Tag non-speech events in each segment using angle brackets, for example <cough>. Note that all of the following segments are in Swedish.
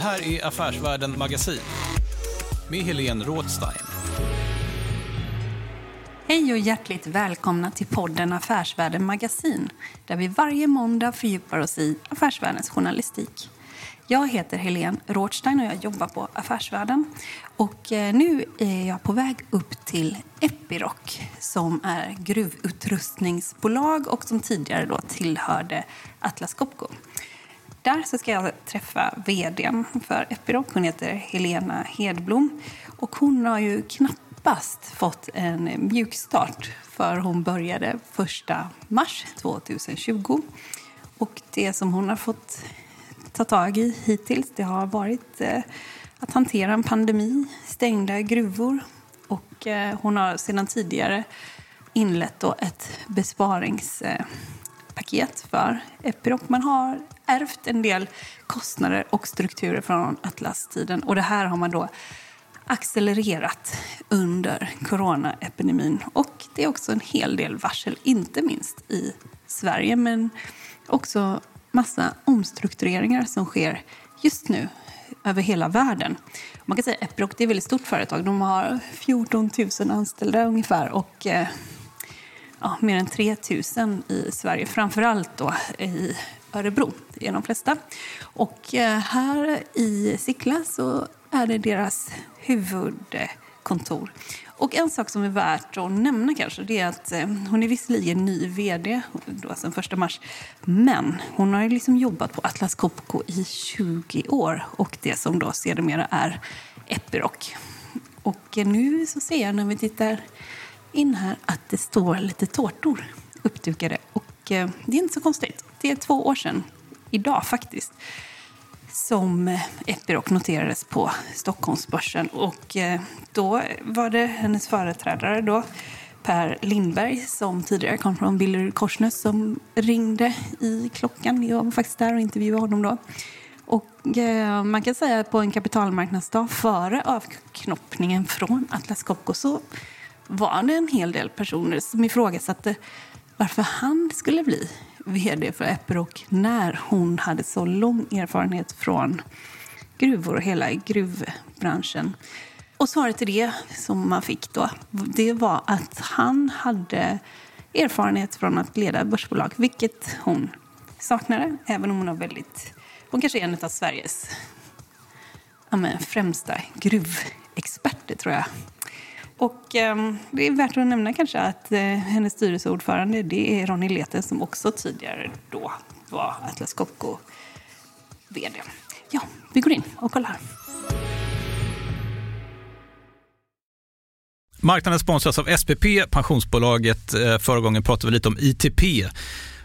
Det här är Affärsvärlden Magasin med Helene Rådstein. Hej och hjärtligt välkomna till podden Affärsvärlden Magasin där vi varje måndag fördjupar oss i affärsvärldens journalistik. Jag heter Helene Rådstein och jag jobbar på Affärsvärlden. Och eh, nu är jag på väg upp till Epiroc som är gruvutrustningsbolag och som tidigare då tillhörde Atlas Copco. Där så ska jag träffa vd för Epiroc. Hon heter Helena Hedblom. Och hon har ju knappast fått en mjukstart för hon började 1 mars 2020. Och det som hon har fått ta tag i hittills det har varit eh, att hantera en pandemi, stängda gruvor och eh, hon har sedan tidigare inlett då ett besparingspaket för Epiroc. Man har ärvt en del kostnader och strukturer från Atlas-tiden. Och det här har man då accelererat under coronaepidemin. Och det är också en hel del varsel, inte minst i Sverige, men också massa omstruktureringar som sker just nu över hela världen. Man kan säga att Epiroc är ett väldigt stort företag. De har 14 000 anställda ungefär och eh, ja, mer än 3 000 i Sverige. Framför allt då i Örebro, det är de flesta. Och eh, här i Sickla så är det deras huvudkontor. Och en sak som är värt att nämna kanske, det är att eh, hon är visserligen ny vd då sen 1 mars, men hon har liksom jobbat på Atlas Copco i 20 år och det som då sedermera är Epiroc. Och eh, nu så ser jag när vi tittar in här att det står lite tårtor uppdukade och Eh, det är inte så konstigt. Det är två år sedan, idag faktiskt, som eh, Epiroc noterades på Stockholmsbörsen. Och eh, då var det hennes företrädare då, Per Lindberg, som tidigare kom från Billerud Korsnäs, som ringde i klockan. Jag var faktiskt där och intervjuade honom då. Och eh, man kan säga att på en kapitalmarknadsdag före avknoppningen från Atlas Copco så var det en hel del personer som ifrågasatte varför han skulle bli vd för Epiroc när hon hade så lång erfarenhet från gruvor och hela gruvbranschen. Och svaret till det som man fick då, det var att han hade erfarenhet från att leda börsbolag, vilket hon saknade, även om hon var väldigt... Hon kanske är en av Sveriges ja, främsta gruvexperter, tror jag. Och eh, det är värt att nämna kanske att eh, hennes styrelseordförande det är Ronny Leten som också tidigare då var Atlas Copco vd. Ja, vi går in och kollar. Marknaden sponsras av SPP, pensionsbolaget. Eh, förra gången pratade vi lite om ITP.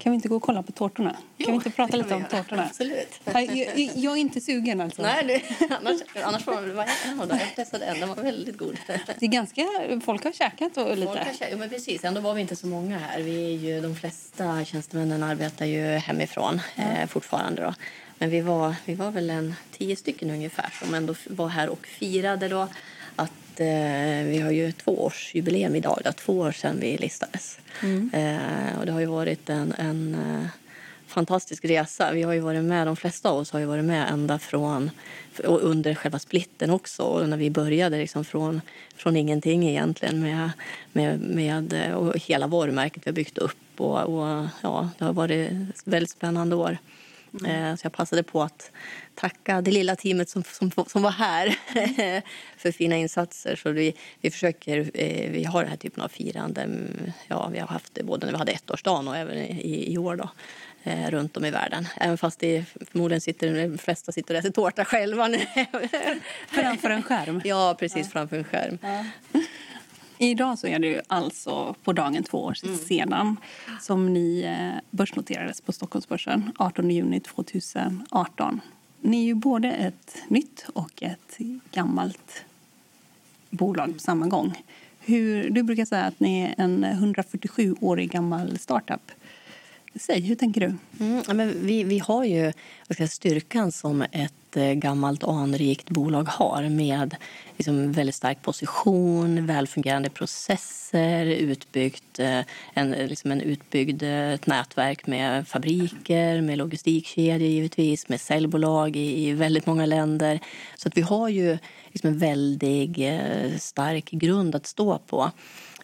Kan vi inte gå och kolla på tårtorna? Jo, kan vi inte prata lite om tårtorna? Absolut. Jag, jag, jag, är inte sugen alltså. Nej, du, <laughs> annars, annars får man väl vara en av dem. Jag testade en, den var väldigt god. Det är ganska, folk har käkat och lite. Folk har käkat, men precis, ändå var vi inte så många här. Vi är ju, de flesta tjänstemännen arbetar ju hemifrån eh, fortfarande. Då. Men vi var, vi var väl en tio stycken ungefär som ändå var här och firade då att eh, vi har ju tvåårsjubileum idag, då, två år sedan vi listades. Mm. Eh, och det har ju varit en, en eh, fantastisk resa. Vi har ju varit med, de flesta av oss har ju varit med ända från och under själva splitten också. Och när vi började liksom från, från ingenting egentligen med, med, med och hela varumärket vi har byggt upp. Och, och, ja, det har varit väldigt spännande år. Mm. Så jag passade på att tacka det lilla teamet som, som, som var här <laughs> för fina insatser. Så vi, vi försöker, eh, vi har den här typen av firande. Ja, vi har haft det både när vi hade ettårsdagen och även i, i år då, eh, runt om i världen. Även fast det förmodligen sitter, de flesta sitter och äter tårta själva nu. framför en skärm? <laughs> Ja, precis ja. framför en skärm. Ja. Idag så är det alltså på dagen två år mm. sedan som ni eh, börsnoterades på Stockholmsbörsen 18 juni 2018. Ni är ju både ett nytt och ett gammalt bolag på samma gång. Hur, du brukar säga att ni är en 147-årig gammal startup. Säg, hur tänker du? Mm, men vi, vi har ju säga, styrkan som ett eh, gammalt anrikt bolag har med liksom, väldigt stark position, välfungerande processer, utbyggt, eh, en, liksom en utbyggd ett nätverk med fabriker, med logistikkedjor givetvis, med säljbolag i, i väldigt många länder. Så att vi har ju liksom en väldigt eh, stark grund att stå på.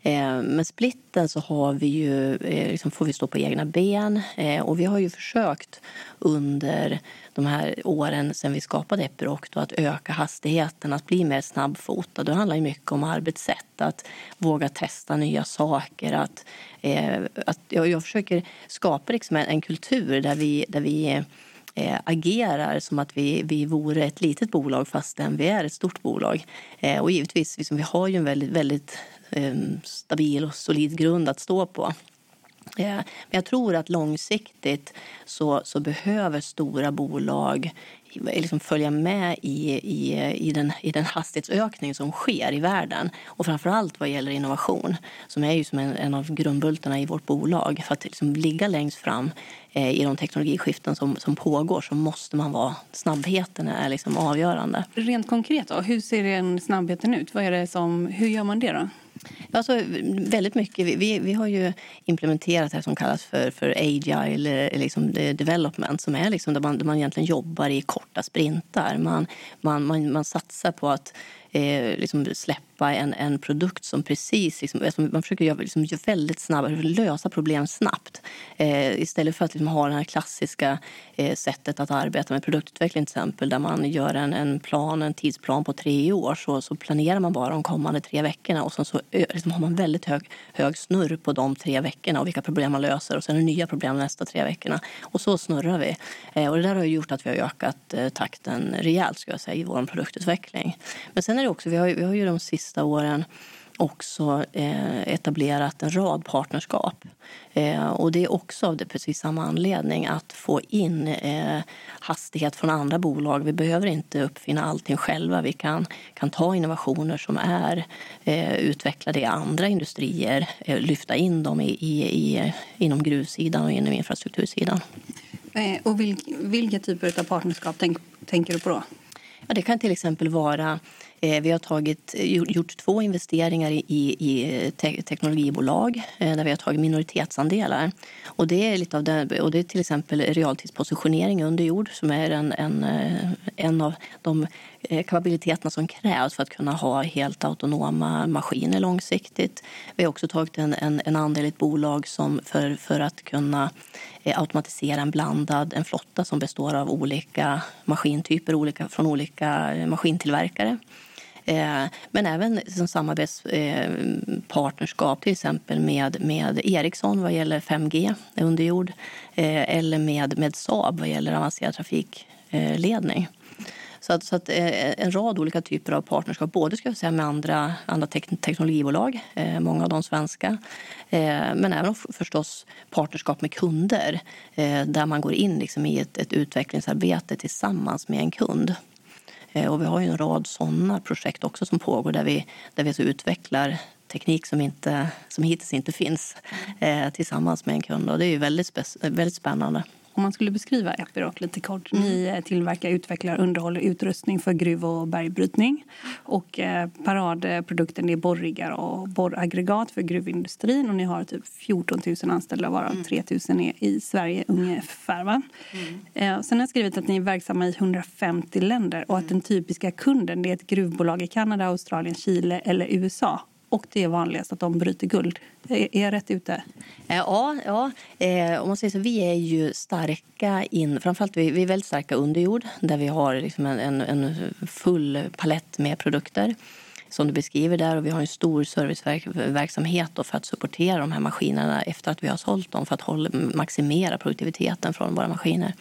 Eh, Med splitten så har vi ju, eh, liksom får vi stå på egna ben eh, och vi har ju försökt under de här åren sen vi skapade Epiroc att öka hastigheten, att bli mer snabbfotad. Det handlar ju mycket om arbetssätt, att våga testa nya saker. Att, att jag, jag försöker skapa liksom en, en kultur där vi, där vi eh, agerar som att vi, vi vore ett litet bolag fastän vi är ett stort bolag. Eh, och givetvis, liksom, vi har ju en väldigt, väldigt eh, stabil och solid grund att stå på. Eh, men jag tror att långsiktigt så, så behöver stora bolag liksom följa med i, i, i, den, i den hastighetsökning som sker i världen. Och framför allt vad gäller innovation, som är ju som en, en av grundbultarna i vårt bolag. För att liksom ligga längst fram eh, i de teknologiskiften som, som pågår så måste man vara... Snabbheten är liksom avgörande. Rent konkret, då, hur ser den snabbheten ut? Vad är det som, hur gör man det? då? Alltså, väldigt mycket. Vi, vi har ju implementerat det som kallas för, för agile eh, liksom eh, development som är liksom där, man, där man egentligen jobbar i korta sprintar. Man, man, man, man satsar på att eh, liksom släppa en, en produkt som precis... Liksom, alltså man försöker göra liksom, väldigt snabbt, alltså lösa problem snabbt. Eh, istället för att liksom, ha det här klassiska eh, sättet att arbeta med produktutveckling till exempel där man gör en, en plan, en tidsplan på tre år så, så planerar man bara de kommande tre veckorna och sen så liksom, har man väldigt hög, hög snurr på de tre veckorna och vilka problem man löser och sen är det nya problem nästa tre veckorna. Och så snurrar vi. Eh, och det där har gjort att vi har ökat eh, takten rejält ska jag säga, i vår produktutveckling. Men sen är det också, vi har, vi har ju de sista åren också eh, etablerat en rad partnerskap. Eh, och det är också av det precis samma anledning, att få in eh, hastighet från andra bolag. Vi behöver inte uppfinna allting själva. Vi kan, kan ta innovationer som är eh, utvecklade i andra industrier, eh, lyfta in dem i, i, i, inom gruvsidan och inom infrastruktursidan. Eh, och vilka typer av partnerskap tänk, tänker du på då? Ja, det kan till exempel vara Eh, vi har tagit, eh, gjort två investeringar i, i eh, te teknologibolag där vi har tagit minoritetsandelar. Och det är, lite av det, och det är till exempel realtidspositionering under jord som är en, en, en av de kapabiliteterna som krävs för att kunna ha helt autonoma maskiner långsiktigt. Vi har också tagit en, en, en andel i ett bolag som för, för att kunna automatisera en blandad en flotta som består av olika maskintyper olika, från olika maskintillverkare. Eh, men även som samarbetspartnerskap eh, till exempel med, med Ericsson vad gäller 5G under jord eh, eller med, med Saab vad gäller avancerad trafikledning. Så, att, så att, en rad olika typer av partnerskap, både ska jag säga, med andra, andra teknologibolag, många av de svenska, men även förstås partnerskap med kunder där man går in liksom i ett, ett utvecklingsarbete tillsammans med en kund. Eh, och vi har ju en rad sådana projekt också som pågår där vi, där vi så utvecklar teknik som, inte, som hittills inte finns eh, tillsammans med en kund. Och det är ju väldigt, väldigt spännande. Om man skulle beskriva Epiroc lite kort. Ni mm. tillverkar, utvecklar, underhåller utrustning för gruv och bergbrytning. Och eh, paradprodukten är borriggar och borraggregat för gruvindustrin. Och ni har typ 14 000 anställda varav mm. 3 000 är i Sverige ungefär. Va? Mm. Eh, sen har jag skrivit att ni är verksamma i 150 länder och att mm. den typiska kunden är ett gruvbolag i Kanada, Australien, Chile eller USA och det är vanligast att de bryter guld. Är jag rätt ute? Eh, ja, ja. Eh, om man säger så, vi är ju starka in, framförallt vi, vi är väldigt starka under jord där vi har liksom en, en, full palett med produkter som du beskriver där. Och vi har en stor serviceverksamhet för att supportera de här maskinerna efter att vi har sålt dem för att hålla, maximera produktiviteten från våra maskiner.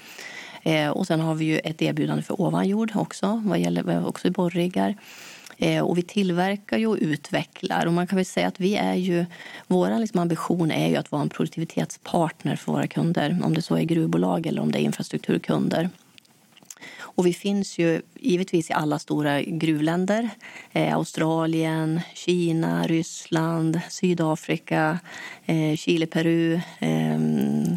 Eh, och sen har vi ju ett erbjudande för ovanjord också, vad gäller också borriggar. Eh, och vi tillverkar ju och utvecklar. Och man kan väl säga att vi är ju, vår liksom ambition är ju att vara en produktivitetspartner för våra kunder. Om det så är gruvbolag eller om det är infrastrukturkunder. Och vi finns ju givetvis i alla stora gruvländer. Eh, Australien, Kina, Ryssland, Sydafrika, eh, Chile, Peru, eh,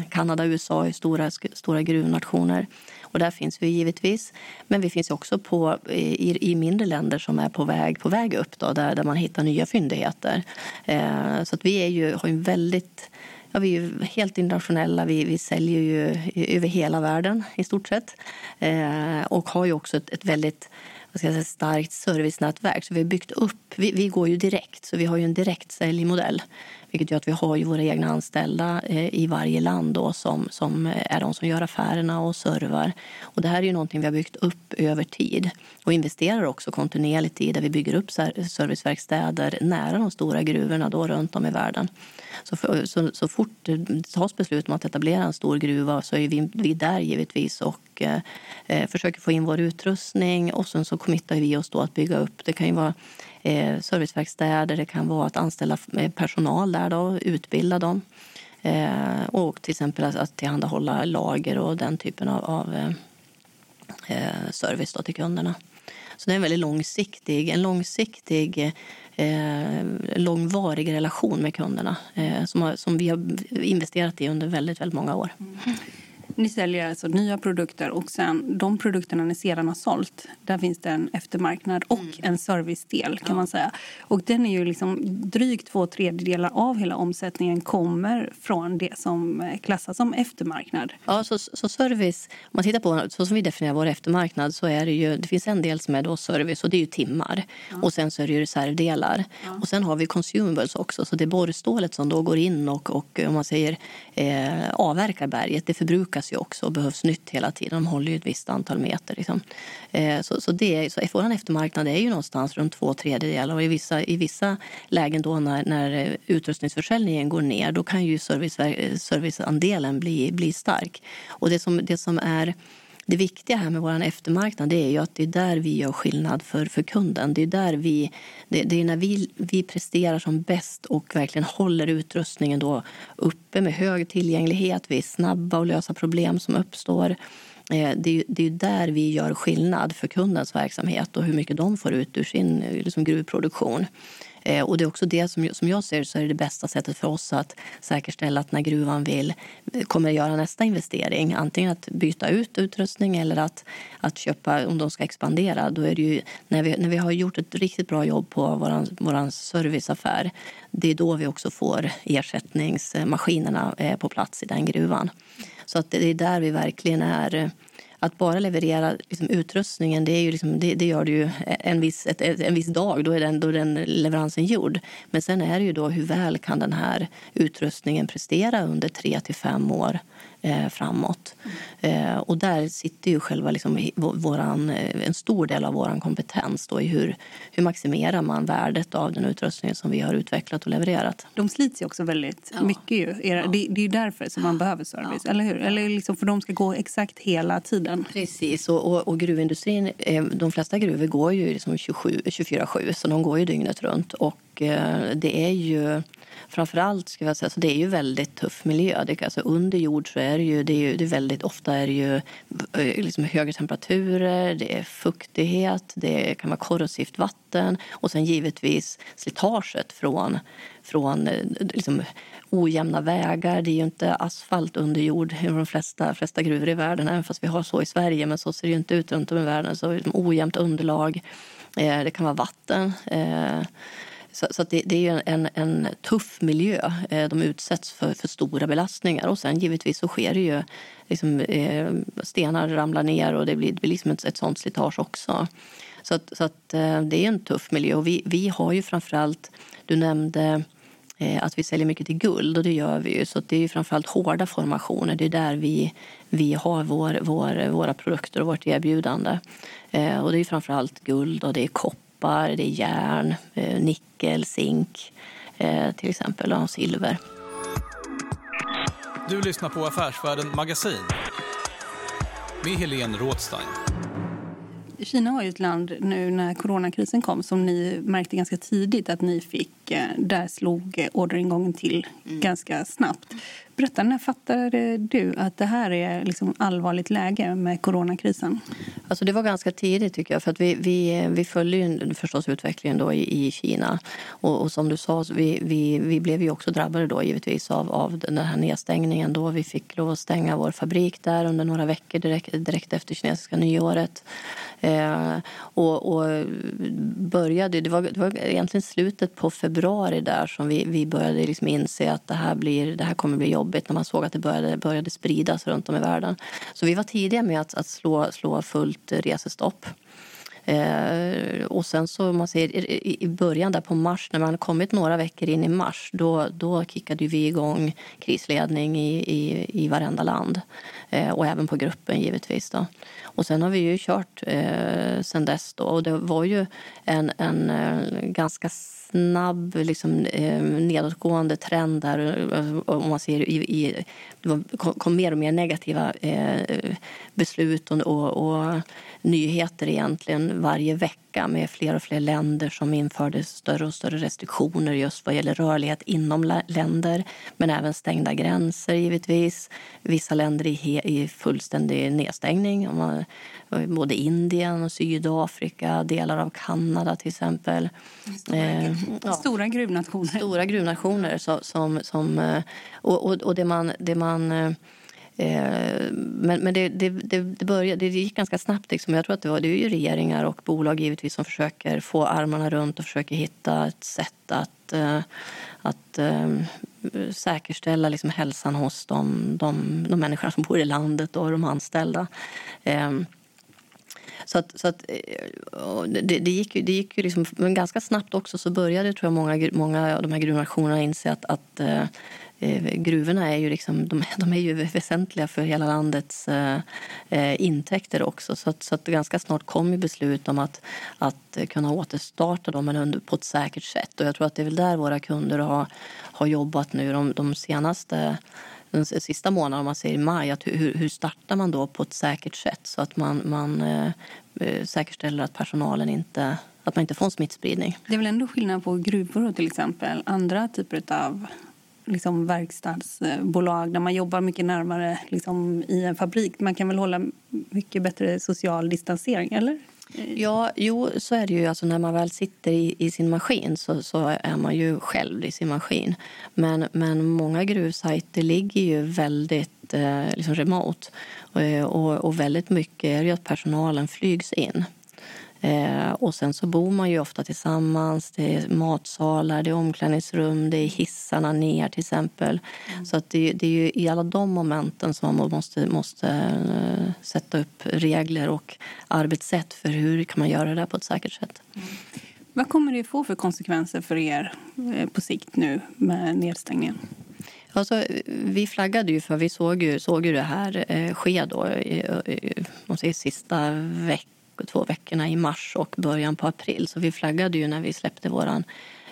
Kanada, USA är stora, stora gruvnationer. Och där finns vi givetvis. Men vi finns också på, i, i mindre länder som är på väg, på väg upp då, där, där man hittar nya fyndigheter. Eh, så att vi är ju, har ju väldigt Ja, vi är helt internationella. Vi, vi säljer ju över hela världen i stort sett. Eh, och har ju också ett, ett väldigt vad ska jag säga, starkt servicenätverk. Så vi har byggt upp, vi, vi, går ju direkt, så vi har ju en direktsäljmodell. Vilket gör att vi har ju våra egna anställda eh, i varje land då, som, som eh, är de som gör affärerna och servar. Och det här är ju någonting vi har byggt upp över tid och investerar också kontinuerligt i där vi bygger upp serviceverkstäder nära de stora gruvorna då runt om i världen. Så, för, så, så fort det tas beslut om att etablera en stor gruva så är vi, vi där givetvis och eh, eh försöker få in vår utrustning och sen så committar vi oss då att bygga upp. Det kan ju vara eh, serviceverkstäder, det kan vara att anställa eh, personal där då, utbilda dem. Eh, och till exempel att, att tillhandahålla lager och den typen av, av eh, eh service då till kunderna. Så det är en väldigt långsiktig, en långsiktig eh, långvarig relation med kunderna eh, som, har, som vi har investerat i under väldigt, väldigt många år. Mm. Ni säljer alltså nya produkter och sen de produkterna ni sedan har sålt, där finns det en eftermarknad och mm. en servicedel kan ja. man säga. Och den är ju liksom drygt två tredjedelar av hela omsättningen kommer från det som klassas som eftermarknad. Ja, så, så service, om man tittar på så som vi definierar vår eftermarknad så är det ju, det finns en del som är då service och det är ju timmar ja. och sen så är det ju reservdelar ja. och sen har vi consumables också så det är borrstålet som då går in och, och om man säger eh, avverkar berget, det förbrukas ju också och behövs nytt hela tiden. De håller ju ett visst antal meter. Liksom. Eh, så, så, det, så vår eftermarknad är ju någonstans runt två tredjedelar och i vissa, i vissa lägen då när, när eh, utrustningsförsäljningen går ner då kan ju service, eh, serviceandelen bli, bli stark. Och det som, det som är det viktiga här med vår eftermarknad det är ju att det är där vi gör skillnad för, för kunden. Det är, där vi, det, det, är när vi, vi presterar som bäst och verkligen håller utrustningen då uppe med hög tillgänglighet. Vi är snabba att lösa problem som uppstår. Eh, det är, det är där vi gör skillnad för kundens verksamhet och hur mycket de får ut ur sin eh, liksom, gruvproduktion. Eh, och det är också det som, som jag ser så är det, det bästa sättet för oss att säkerställa att när gruvan vill eh, kommer göra nästa investering, antingen att byta ut utrustning eller att, att köpa om de ska expandera, då är det ju när vi, när vi har gjort ett riktigt bra jobb på vår våran serviceaffär, det är då vi också får ersättningsmaskinerna eh, på plats i den gruvan. Så att det är där vi verkligen är att bara leverera liksom, utrustningen, det, är ju liksom, det, det, gör du ju en viss, ett, en viss dag, då är, den, då är den leveransen gjord. Men sen är det ju då hur väl kan den här utrustningen prestera under tre till fem år eh, framåt. Eh, och där sitter ju själva liksom, våran, eh, en stor del av vår kompetens då, i hur, hur maximerar man värdet av den utrustning som vi har utvecklat och levererat. De slits ju också väldigt ja. mycket. Ju. Det, det är därför som man behöver service, ja. eller hur? Eller liksom för de ska gå exakt hela tiden. Precis, och, och, och gruvindustrin, eh, de flesta gruvor går ju liksom 24-7, så de går ju dygnet runt. Och eh, det är ju framförallt ska jag säga, så det är ju väldigt tuff miljö. Det, alltså under jord så är det ju, det är ju det är väldigt ofta är det ju eh, liksom högre temperaturer, det är fuktighet, det kan vara korrosivt vatten och sen givetvis slitaget från, från eh, liksom, ojämna vägar. Det är ju inte asfalt under jord i de flesta, flesta gruvor i världen, även fast vi har så i Sverige. Men så ser det ju inte ut runt om i världen. Så liksom, ojämnt underlag. Eh, det kan vara vatten. Eh, så, så det, det, är en, en tuff miljö. Eh, de utsätts för, för stora belastningar. Och sen givetvis så sker det ju liksom, eh, stenar ramlar ner och det blir, det blir liksom ett, ett sånt slitage också. Så, att, så att, eh, det är en tuff miljö. Och vi, vi har ju framförallt, du nämnde att vi säljer mycket till guld och det gör vi ju. Så det är ju framförallt hårda formationer. Det är där vi, vi har vår, vår, våra produkter och vårt erbjudande. och det är framförallt guld och det är koppar koppar, det är järn, eh, nickel, zink eh, till exempel och silver. Du lyssnar på Affärsvärlden Magasin med Helene Rådstein. Kina var ju ett land nu när coronakrisen kom som ni märkte ganska tidigt att ni fick, eh, där slog orderingången till mm. ganska snabbt. Berätta, när fattade du att det här är liksom allvarligt läge med coronakrisen? Alltså det var ganska tidigt tycker jag. För att vi, vi, vi följer ju förstås utvecklingen då i, i Kina. Och, och, som du sa, vi, vi, vi blev ju också drabbade då givetvis av, av den här nedstängningen. Då vi fick lov att stänga vår fabrik där under några veckor direkt, direkt efter kinesiska nyåret. Eh, och, och, började, det var, det var egentligen slutet på februari där som vi, vi började liksom inse att det här, blir, det här kommer bli jobbigt när man såg att det började, började spridas runt om i världen. Så vi var tidiga med att, att slå, slå fullt resestopp. Eh, och sen så man ser i, i början där på mars, när man kommit några veckor in i mars, då, då kickade vi igång krisledning i, i, i varenda land. Eh, och även på gruppen givetvis. Då. Och sen har vi ju kört eh, sen dess då, och det var ju en, en eh, ganska snabb liksom, eh, nedåtgående trend där. Om man ser i, i, det kom mer och mer negativa eh, beslut och, och, och, nyheter egentligen varje vecka med fler och fler länder som införde större och större restriktioner just vad gäller rörlighet inom länder men även stängda gränser givetvis. Vissa länder i, i fullständig nedstängning. Både Indien och Sydafrika, delar av Kanada till exempel. Eh, stora gruvnationer. Stora gruvnationer. Som, som, eh, och, och, och det man, det man Eh, eh, men men det, det, det, det, började, det gick ganska snabbt. Liksom. Jag tror att det, var, det är ju regeringar och bolag givetvis som försöker få armarna runt och försöker hitta ett sätt att, eh, att säkerställa liksom hälsan hos de, de, de människor som bor i landet och de anställda. Ehm, så att, så att, eh, det, det, gick ju, det gick ju liksom, men ganska snabbt också så började tror jag, många, många av de här gruvnationerna inse att, att eh, eh gruvorna är ju, liksom, de, <laughs> de, är ju väsentliga för hela landets eh, eh, intäkter också. Så, att, så att ganska snart kom ju beslut om att, att kunna återstarta dem men under, på ett säkert sätt. Och jag tror att det är väl där våra kunder har, har jobbat nu de, de senaste den sista månaden, om man säger maj, att hur, hur startar man då på ett säkert sätt så att man, man eh, eh, säkerställer att personalen inte att man inte får en smittspridning. Det är väl ändå skillnad på gruvor och till exempel andra typer av liksom verkstadsbolag där man jobbar mycket närmare liksom, i en fabrik. Man kan väl hålla mycket bättre social distansering, eller? Ja, jo, så är det ju. Alltså, när man väl sitter i, i sin maskin så, så, är man ju själv i sin maskin. Men, men många gruvsajter ligger ju väldigt eh, liksom remote. Och, och, och väldigt mycket är ju att personalen flygs in. Eh, och sen så bor man ju ofta tillsammans. Det är matsalar, det är omklädningsrum, det är hissarna ner till exempel. Mm. Så att det, det, är ju i alla de momenten som man måste, måste uh, sätta upp regler och arbetssätt för hur kan man göra det på ett säkert sätt. Mm. Vad kommer det få för konsekvenser för er eh, på sikt nu med nedstängningen? Alltså, vi flaggade ju för vi såg ju, såg ju det här eh, ske då, i, i, i, sista veckan två veckorna i mars och början på april. Så vi flaggade ju när vi släppte våran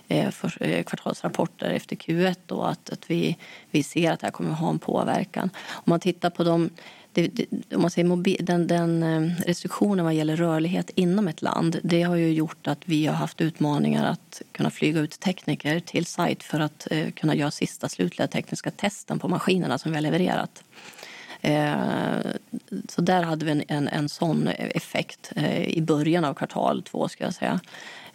eh, för, eh, kvartalsrapporter efter Q1 då, att, att vi, vi ser att det här kommer att ha en påverkan. Om man tittar på de, det, det, om man säger mobil, den, den eh, restriktionen vad gäller rörlighet inom ett land det har ju gjort att vi har haft utmaningar att kunna flyga ut tekniker till sajt för att eh, kunna göra sista slutliga tekniska testen på maskinerna som vi har levererat. Eh, så där hade vi en, en, en sån effekt eh, i början av kvartal två. Ska jag säga.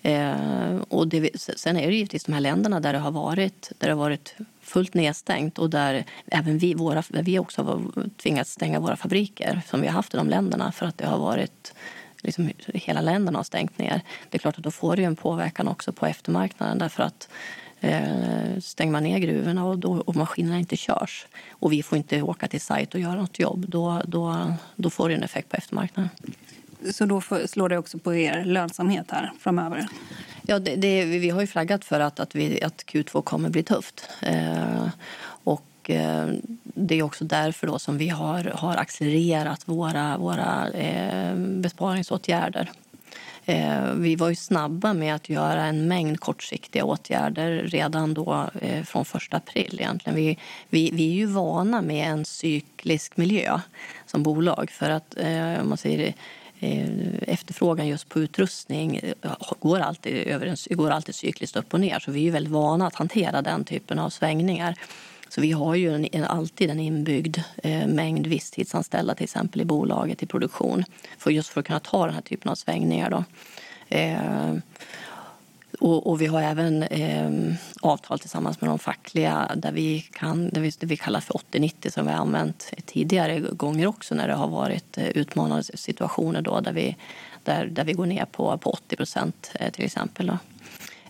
Eh, och det, sen är det givetvis de här länderna där det har varit, där det har varit fullt nedstängt och där även vi, våra, vi också har tvingats stänga våra fabriker som vi har haft i de länderna för att det har varit liksom, hela länderna har stängt ner. Det är klart att då får det en påverkan också på eftermarknaden därför att eh, stänger man ner gruvorna och, då, och maskinerna inte körs och vi får inte åka till sajt och göra något jobb, då, då, då får det en effekt på eftermarknaden. Så då slår det också på er lönsamhet här framöver? Ja, det, det, vi har ju flaggat för att, att, vi, att Q2 kommer bli tufft. Eh, och eh, det är också därför då som vi har, har accelererat våra, våra eh, besparingsåtgärder. Eh, vi var ju snabba med att göra en mängd kortsiktiga åtgärder redan då eh, från 1 april. Egentligen. Vi, vi, vi är ju vana med en cyklisk miljö som bolag. För att eh, om man säger eh, efterfrågan just på utrustning eh, går alltid, över går alltid cykliskt upp och ner. Så vi är väldigt vana att hantera den typen av svängningar. Så vi har ju en, en, alltid en inbyggd eh, mängd visstidsanställda till exempel i bolaget i produktion. För just för att kunna ta den här typen av svängningar. Då. Eh, och, och, vi har även eh, avtal tillsammans med de fackliga där vi, kan, där vi, det vi kallar för 80-90 som vi har använt tidigare gånger också när det har varit eh, utmanande situationer då, där, vi, där, där vi går ner på, på 80 procent eh, till exempel. Då.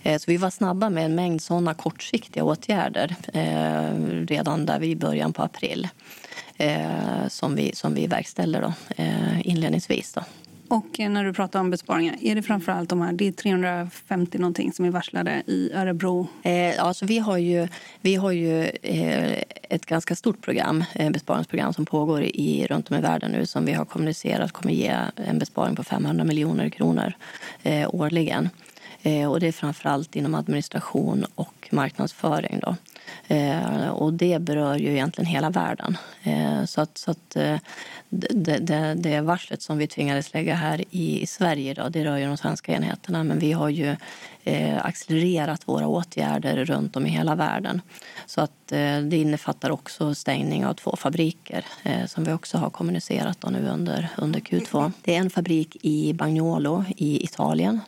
Eh, så vi var snabba med en mängd såna kortsiktiga åtgärder eh, redan där i början på april eh, som vi, som vi verkställde då, inledningsvis. Då. Och när du pratar om besparingar, är det framförallt de här, det är 350 någonting som är varslade i Örebro? Eh, alltså vi har ju, vi har ju eh, ett ganska stort program, eh, besparingsprogram som pågår i, runt om i världen nu som vi har kommunicerat kommer ge en besparing på 500 miljoner kronor eh, årligen. Eh, och det är framförallt inom administration och marknadsföring. Då. Eh, och det berör ju egentligen hela världen. Eh, så att, så att det, det, det varslet som vi tvingades lägga här i, i Sverige då, det rör ju de svenska enheterna men vi har ju eh, accelererat våra åtgärder runt om i hela världen. Så att eh, det innefattar också stängning av två fabriker eh, som vi också har kommunicerat nu under, under Q2. Det är en fabrik i Bagnolo i Italien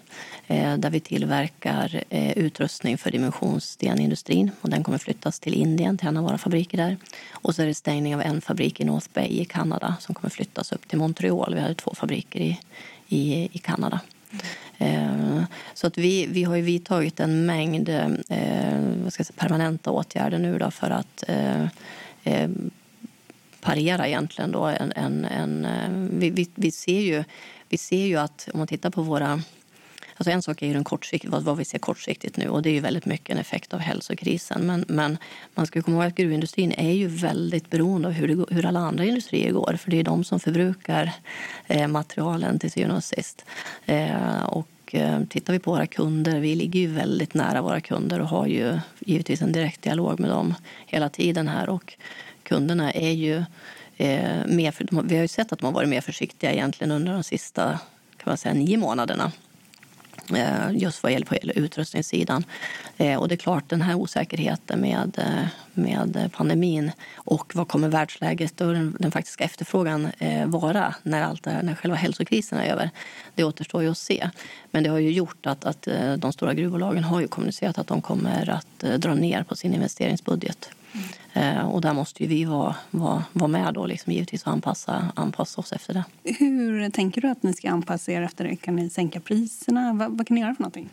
eh, där vi tillverkar eh, utrustning för dimensionsstenindustrin. Och den kommer flyttas till Indien, till en av våra fabriker där. Och så är det stängning av en fabrik i North Bay i Kanada som kommer flyttas upp till Montreal. Vi har två fabriker i, i, i Kanada. Eh, så att vi, vi har ju vidtagit en mängd eh, vad ska jag säga, permanenta åtgärder nu då för att eh, parera egentligen då en... en, en vi, vi, vi, ser ju, vi ser ju att om man tittar på våra Alltså en sak är ju den kortsikt, vad, vad vi ser kortsiktigt nu och det är ju väldigt mycket en effekt av hälsokrisen. Men, men man ska komma ihåg att gruvindustrin är ju väldigt beroende av hur, det, hur alla andra industrier går. För det är de som förbrukar eh, materialen till syvende och sist. Eh, och eh, tittar vi på våra kunder, vi ligger ju väldigt nära våra kunder och har ju givetvis en direkt dialog med dem hela tiden här. Och kunderna är ju eh, mer, vi har ju sett att de har varit mer försiktiga egentligen under de sista kan man säga, nio månaderna. Eh, just vad gäller utrustningssidan. Eh, och det är klart, den här osäkerheten med, eh, med pandemin och vad kommer världsläget och den, den faktiska efterfrågan vara när, allt här, när själva hälsokrisen är över, det återstår ju att se. Men det har ju gjort att, att de stora gruvbolagen har ju kommunicerat att de kommer att dra ner på sin investeringsbudget. Mm. Och där måste vi vara, vara, vara med då, liksom, givetvis och anpassa, anpassa oss efter det. Hur tänker du att ni ska anpassa er efter det? Kan ni sänka priserna? Vad, vad kan ni göra för någonting?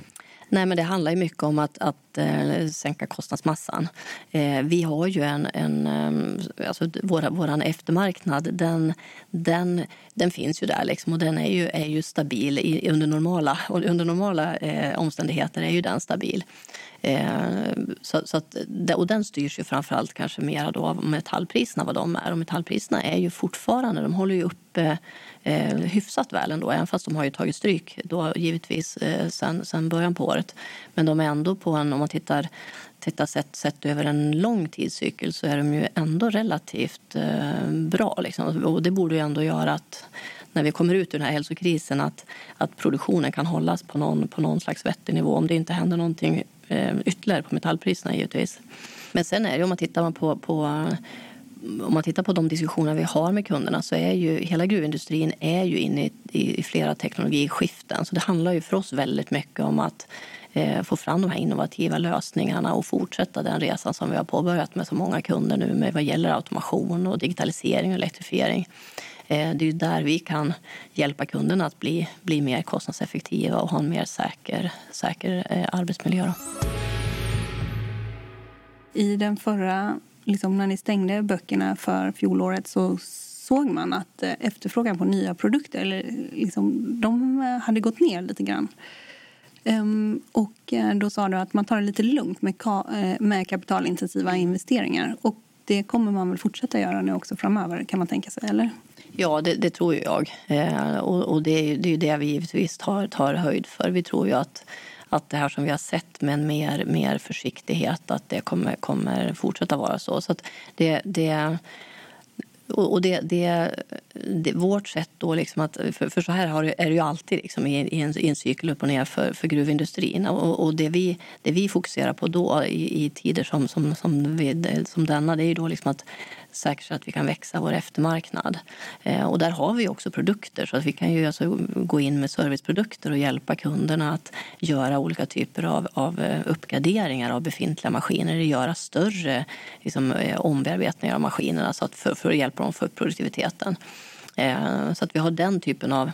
Nej, men det handlar mycket om att, att eh, sänka kostnadsmassan. Eh, vi har ju en... en eh, alltså våra, våran eftermarknad den, den, den finns ju där liksom, och den är ju, är ju stabil i, under normala, under normala eh, omständigheter. är ju den stabil. Eh, så, så att, och den styrs ju framförallt kanske mer då av metallpriserna, vad de är. Och metallpriserna är ju fortfarande, de håller ju uppe eh, eh, hyfsat väl ändå, även fast de har ju tagit stryk då givetvis eh, sen, sen början på året. Men de är ändå på en, om man tittar tittar sett, sett över en lång tidscykel så är de ju ändå relativt eh, bra. Liksom. Och det borde ju ändå göra att när vi kommer ut ur den här hälsokrisen att, att produktionen kan hållas på någon, på någon slags vettig nivå om det inte händer någonting eh, ytterligare på metallpriserna givetvis. Men sen är det om man tittar på, på om man tittar på de diskussioner vi har med kunderna så är ju hela gruvindustrin är ju inne i, i flera teknologiskiften. Så det handlar ju för oss väldigt mycket om att Eh, få fram de här innovativa lösningarna och fortsätta den resan som vi har påbörjat med så många kunder nu med vad gäller automation och digitalisering och elektrifiering. Eh, det är där vi kan hjälpa kunderna att bli, bli mer kostnadseffektiva och ha en mer säker, säker eh, arbetsmiljö. I den förra, liksom när ni stängde böckerna för fjolåret så såg man att eh, efterfrågan på nya produkter eller liksom, de eh, hade gått ner lite grann. Um, och då sa du att man tar det lite lugnt med, ka med kapitalintensiva investeringar. Och det kommer man väl fortsätta göra nu också framöver kan man tänka sig, eller? Ja, det, det tror jag. Eh, och, och det, är, det är det vi givetvis tar, tar höjd för. Vi tror ju att, att det här som vi har sett med mer, mer försiktighet, att det kommer, kommer fortsätta vara så. så det, det, och det, det, det, vårt sätt då, liksom att, för, för så här har, är det ju alltid liksom, i, i, en, i en cykel upp och ner för, för gruvindustrin. Och, och det, vi, det vi fokuserar på då i, i tider som, som, som, vi, som denna, det är ju då liksom att säkerställa att vi kan växa vår eftermarknad. Eh, och där har vi också produkter så att vi kan ju alltså gå in med serviceprodukter och hjälpa kunderna att göra olika typer av, av eh, uppgraderingar av befintliga maskiner, göra större liksom, eh, ombearbetningar av maskinerna så att för, för att hjälpa dem få upp produktiviteten. Så att vi har den typen av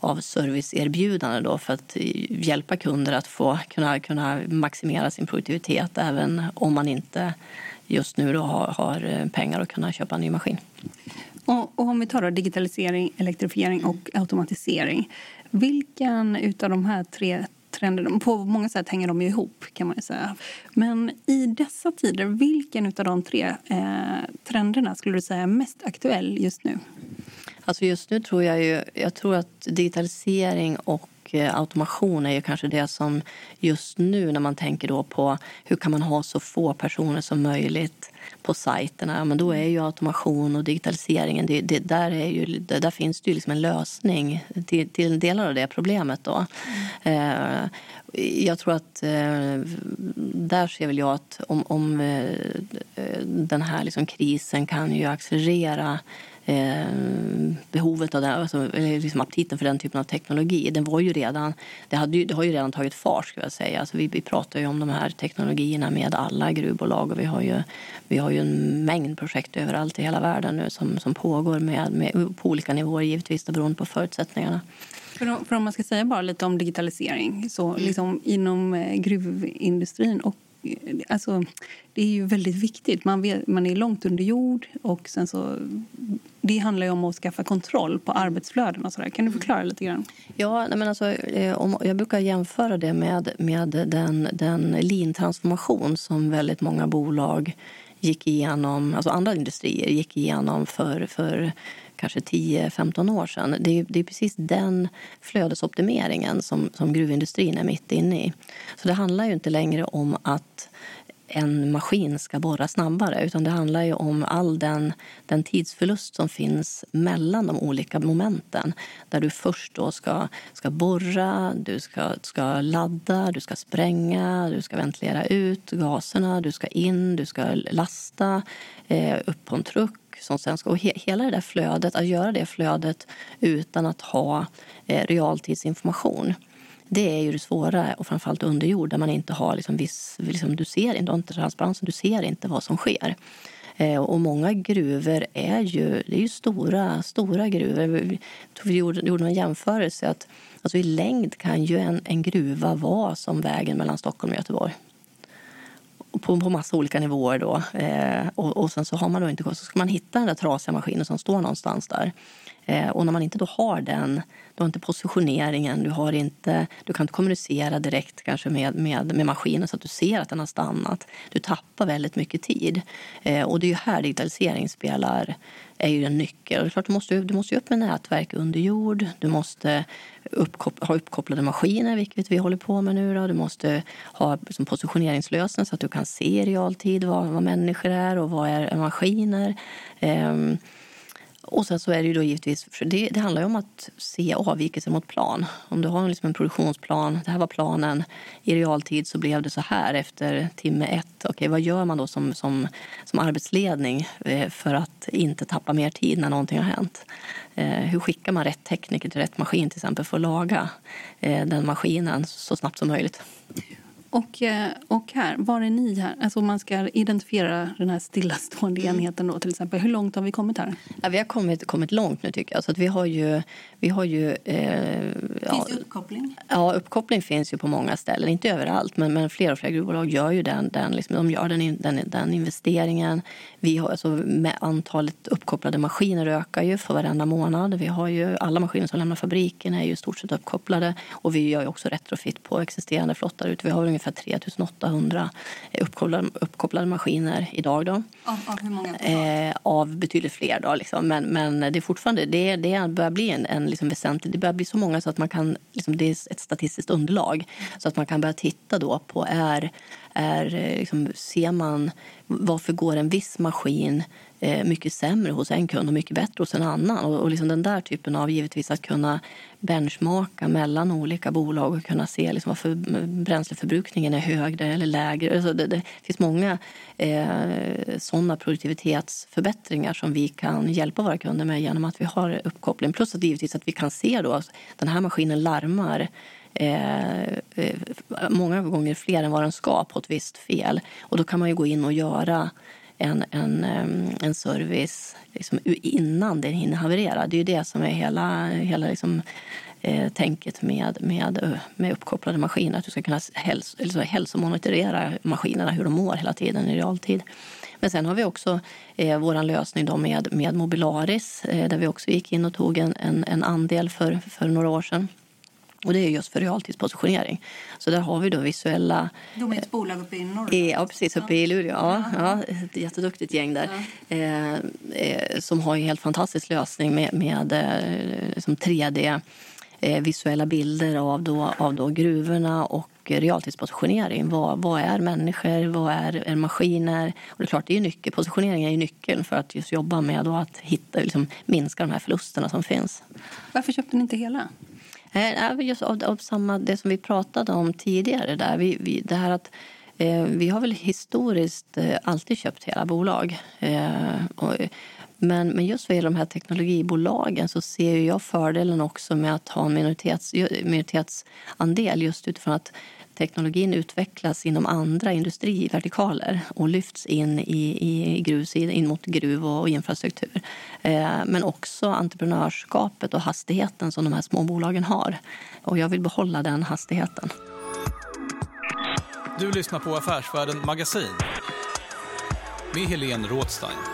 av serviceerbjudande då för att hjälpa kunder att få kunna, kunna maximera sin produktivitet även om man inte just nu då har, har eh, pengar att kunna köpa en ny maskin. Och, och om vi tar digitalisering, elektrifiering och automatisering. Vilken av de här tre trenderna, på många sätt hänger de ihop kan man säga. Men i dessa tider, vilken av de tre eh, trenderna skulle du säga är mest aktuell just nu? Alltså just nu tror jag ju, jag tror att digitalisering och och automation är ju kanske det som just nu när man tänker då på hur kan man ha så få personer som möjligt på sajterna, men då är ju automation och digitaliseringen, det, det, där, är ju, där finns det ju liksom en lösning till, till delar av det problemet. Då. Mm. Eh, jag tror att eh, där ser väl jag att om, om eh, den här liksom krisen kan ju accelerera eh, behovet av den, alltså, liksom aptiten för den typen av teknologi. Den var ju redan, det, hade ju, det har ju redan tagit fart. Ska jag säga. Alltså, vi, vi pratar ju om de här teknologierna med alla gruvbolag och vi har ju, vi har ju en mängd projekt överallt i hela världen nu som, som pågår med, med, på olika nivåer givetvis beroende på förutsättningarna. För, för om man ska säga bara lite om digitalisering så mm. liksom inom eh, gruvindustrin och alltså, det är ju väldigt viktigt. Man, vet, man är långt under jord och sen så, det handlar ju om att skaffa kontroll på arbetsflöden och sådär. Kan du förklara lite grann? Ja, men alltså, eh, om, jag brukar jämföra det med, med den, den lean-transformation som väldigt många bolag gick igenom, alltså andra industrier gick igenom för, för kanske 10-15 år sedan. Det är, det är precis den flödesoptimeringen som, som gruvindustrin är mitt inne i. Så det handlar ju inte längre om att en maskin ska borra snabbare utan det handlar ju om all den, den tidsförlust som finns mellan de olika momenten. Där du först då ska, ska borra, du ska, ska ladda, du ska spränga, du ska ventilera ut gaserna, du ska in, du ska lasta eh, upp på en truck som sen ska, och he, hela det där flödet, att göra det flödet utan att ha eh, realtidsinformation det är ju det svåra, och framförallt under jord där man inte har liksom viss, liksom, du ser inte, inte transparensen, du ser inte vad som sker. Eh, och många gruvor är ju, det är ju stora, stora gruvor. Vi gjorde, gjorde en jämförelse att alltså i längd kan ju en, en gruva vara som vägen mellan Stockholm och Göteborg på, på massa olika nivåer. Då. Eh, och, och, sen så har man då inte så ska man hitta den där trasiga maskinen som står någonstans där. Eh, och när man inte då har den, du har inte positioneringen, du, har inte, du kan inte kommunicera direkt kanske med, med, med maskinen så att du ser att den har stannat. Du tappar väldigt mycket tid. Eh, och det är ju här digitalisering spelar är ju en nyckel. Och det är klart, du måste, du måste upp med nätverk under jord. Du måste uppkop ha uppkopplade maskiner, vilket vi håller på med nu. Då. Du måste ha liksom, positioneringslösningar så att du kan se i realtid vad, vad människor är och vad är maskiner. Um, och sen så är det ju då givetvis, det, det handlar ju om att se avvikelser mot plan. Om du har liksom en produktionsplan, det här var planen, i realtid så blev det så här efter timme ett. Okej, vad gör man då som, som, som arbetsledning eh, för att inte tappa mer tid när någonting har hänt? Eh, hur skickar man rätt tekniker till rätt maskin till exempel för att laga eh, den maskinen så snabbt som möjligt? Och, eh, och här, var är ni här? Alltså man ska identifiera den här stillastående mm. enheten då till exempel. Hur långt har vi kommit här? Ja, vi har kommit, kommit långt nu tycker jag. Så att vi har ju, vi har ju, eh, finns ja, det uppkoppling? Ja, uppkoppling finns ju på många ställen. Inte överallt, men, men fler och fler gruvbolag gör ju den, den, liksom, de gör den, den, den investeringen. Vi har, alltså, med antalet uppkopplade maskiner ökar ju för varenda månad. Vi har ju, alla maskiner som lämnar fabriken är ju stort sett uppkopplade. Och vi gör också retrofit på existerande flottar. Vi har ungefär 3800 uppkopplade, uppkopplade maskiner idag. Då. Av, av hur många? Eh, av betydligt fler. Då, liksom. men, men det är fortfarande det, det börjar bli en, en liksom väsentlig... Det börjar bli så många så att man kan... Liksom, det är ett statistiskt underlag. Så att man kan börja titta då på är, är liksom, ser man varför går en viss maskin Eh, mycket sämre hos en kund och mycket bättre hos en annan. Och, och liksom den där typen av givetvis att kunna benchmarka mellan olika bolag och kunna se liksom varför eh, bränsleförbrukningen är högre eller lägre. Alltså det, det finns många eh, sådana produktivitetsförbättringar som vi kan hjälpa våra kunder med genom att vi har uppkoppling. Plus att givetvis att vi kan se då att den här maskinen larmar Eh, eh många gånger fler än vad den ska på ett visst fel. Och då kan man ju gå in och göra en, en, en service liksom innan den hinner haverera. Det är ju det som är hela, hela liksom, eh, tänket med, med, med uppkopplade maskiner. Att du ska kunna häls, liksom, hälsomonitorera maskinerna, hur de mår hela tiden i realtid. Men sen har vi också eh, vår lösning då med, med Mobilaris eh, där vi också gick in och tog en, en, en andel för, för några år sedan. Och det är just för realtidspositionering. Så där har vi då visuella... De är ett bolag uppe i norr? Ja, precis. Uppe i Luleå. Ja, ja, ett jätteduktigt gäng där. Ja. Eh, som har en helt fantastisk lösning med, med eh, som 3D eh, visuella bilder av, då, av då gruvorna och realtidspositionering. Vad, vad är människor? Vad är, är maskiner? Och det är klart, det är nyckel. Positionering är ju nyckeln för att just jobba med att hitta, liksom, minska de här förlusterna som finns. Varför köpte ni inte hela? Eh, just av, av samma, det som vi pratade om tidigare. Där. Vi, vi, det här att, eh, vi har väl historiskt eh, alltid köpt hela bolag. Eh, och, men, men just vad gäller de här teknologibolagen så ser jag fördelen också med att ha en minoritets, minoritetsandel just utifrån att teknologin utvecklas inom andra industrivertikaler och lyfts in i, i gruvsidan, in mot gruv och infrastruktur. Eh, men också entreprenörskapet och hastigheten som de här små bolagen har. Och jag vill behålla den hastigheten. Du lyssnar på Affärsvärlden Magasin med Helene Rådstein.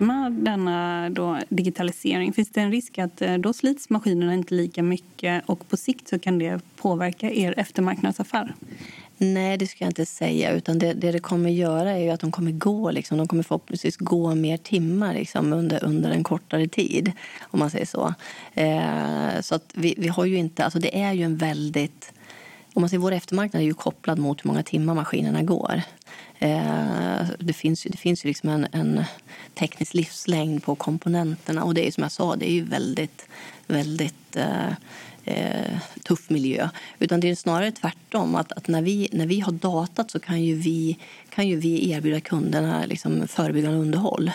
Med denna då digitalisering, finns det en risk att eh, då slits maskinerna inte lika mycket och på sikt så kan det påverka er eftermarknadsaffär? Nej, det ska jag inte säga. Utan det, det, det kommer göra är att de kommer gå, liksom, de kommer förhoppningsvis gå mer timmar liksom, under, under en kortare tid. Om man säger så. Eh, så att vi, vi har ju inte, alltså det är ju en väldigt om man ser vår eftermarknad är ju kopplad mot hur många timmar maskinerna går. Eh, det finns ju, det finns ju liksom en, en, teknisk livslängd på komponenterna. Och det är som jag sa, det är ju väldigt, väldigt eh, eh, tuff miljö. Utan det är snarare tvärtom. Att, att, när, vi, när vi har datat så kan ju vi, kan ju vi erbjuda kunderna liksom förebyggande underhåll.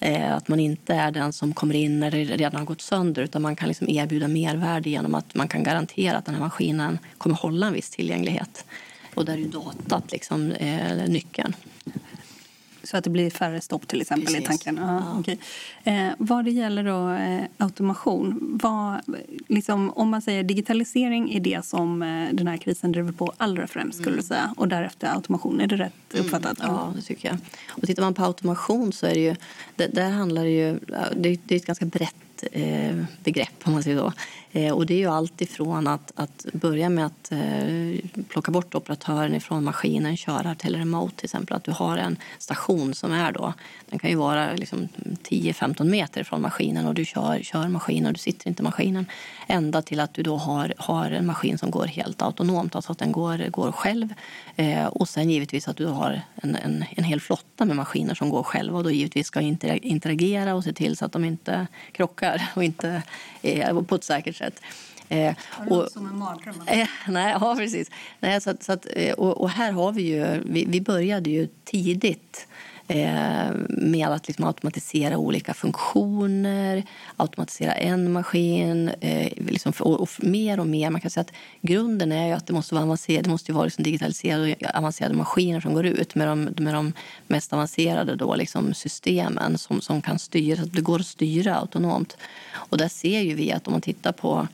Eh, att man inte är den som kommer in när det redan har gått sönder utan man kan liksom erbjuda mervärde genom att man kan garantera att den här maskinen kommer hålla en viss tillgänglighet. Och där är ju datat liksom, eh, nyckeln. Så att det blir färre stopp till exempel Precis. i tanken. Ja, Ja. okej. Eh, vad det gäller då, eh, automation. Vad, liksom, om man säger digitalisering är det som eh, den här krisen driver på allra främst skulle Mm. du säga. Och därefter automation. Är det rätt uppfattat? Ja, det tycker jag. Och tittar man på automation så är det ju, det, där handlar det ju, det det är ett ganska brett eh, begrepp om man säger så. Eh, och det är ju allt ifrån att, att börja med att eh, plocka bort operatören ifrån maskinen, köra till remote till exempel. Att du har en station som är då, den kan ju vara liksom 10-15 meter från maskinen och du kör, kör maskinen och du sitter inte i maskinen. Ända till att du då har, har en maskin som går helt autonomt, alltså att den går, går själv. Eh, och sen givetvis att du har en, en, en hel flotta med maskiner som går själva och då givetvis ska interagera och se till så att de inte krockar och inte eh, på ett säkert sätt. Eh, och, som en mardröm? Eh, nej, ja, precis. Nej, så så att, eh, och, och här har vi ju... Vi, vi började ju tidigt Eh, med att liksom automatisera olika funktioner, automatisera en maskin. Eh, liksom, och, och mer och mer. Man kan säga att grunden är ju att det måste vara avancerade, Det måste ju vara liksom digitaliserade och avancerade maskiner som går ut med de, med de mest avancerade då, liksom systemen som, som kan styra. Det går att styra autonomt. Och där ser ju vi att om man tittar på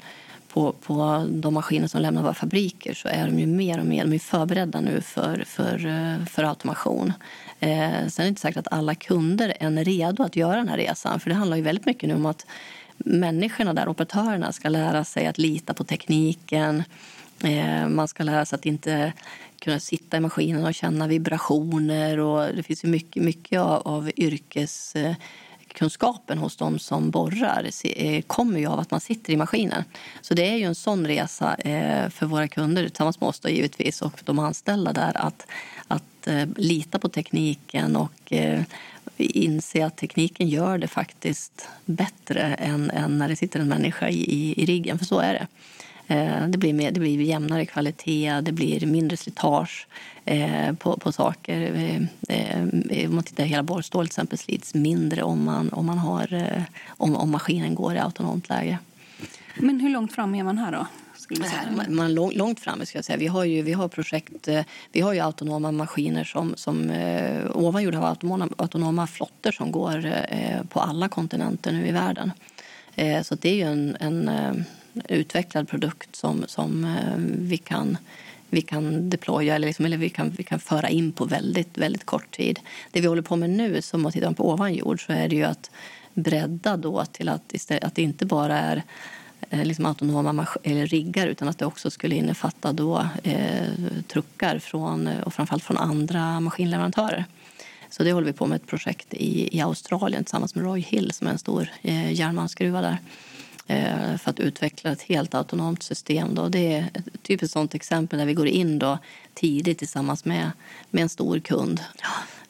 på, på de maskiner som lämnar våra fabriker så är de ju mer och mer de är förberedda nu för, för, eh, för automation. Eh, sen är det inte säkert att alla kunder är redo att göra den här resan. För det handlar ju väldigt mycket nu om att människorna där, operatörerna, ska lära sig att lita på tekniken. Eh, man ska lära sig att inte kunna sitta i maskinen och känna vibrationer. Och det finns ju mycket, mycket av, av yrkes eh, kunskapen hos de som borrar eh, kommer ju av att man sitter i maskinen. Så det är ju en sån resa eh, för våra kunder, tillsammans med oss då, givetvis, och de anställda där, att, att eh, lita på tekniken och inse att tekniken gör det faktiskt bättre än, än när det sitter en människa i, i, i riggen, för så är det. Eh, det blir, mer, det blir jämnare kvalitet, det blir mindre slitage eh, på, på saker. Eh, om man tittar hela borrstål till exempel slits mindre om, man, om, man har, om, om maskinen går i autonomt läge. Men hur långt fram är man här då? Man, man långt, långt framme. Ska jag säga. Vi har ju, vi har projekt, vi har ju autonoma maskiner som, som eh, ovan jord har autonoma, autonoma flotter som går eh, på alla kontinenter nu i världen. Eh, så det är ju en, en utvecklad produkt som, som eh, vi kan vi kan deploya eller, liksom, eller vi, kan, vi kan föra in på väldigt, väldigt kort tid. Det vi håller på med nu, som att titta på ovan jord, så är det ju att bredda då till att, istället, att det inte bara är eh, liksom autonoma eller riggar utan att det också skulle innefatta då, eh, truckar från, eh, och framförallt från andra maskinleverantörer. Så det håller vi på med ett projekt i, i Australien tillsammans med Roy Hill som är en stor eh, järnmalmsgruva där. Eh, för att utveckla ett helt autonomt system. Då. Det är ett typiskt sånt exempel där vi går in då tidigt tillsammans med, med en stor kund.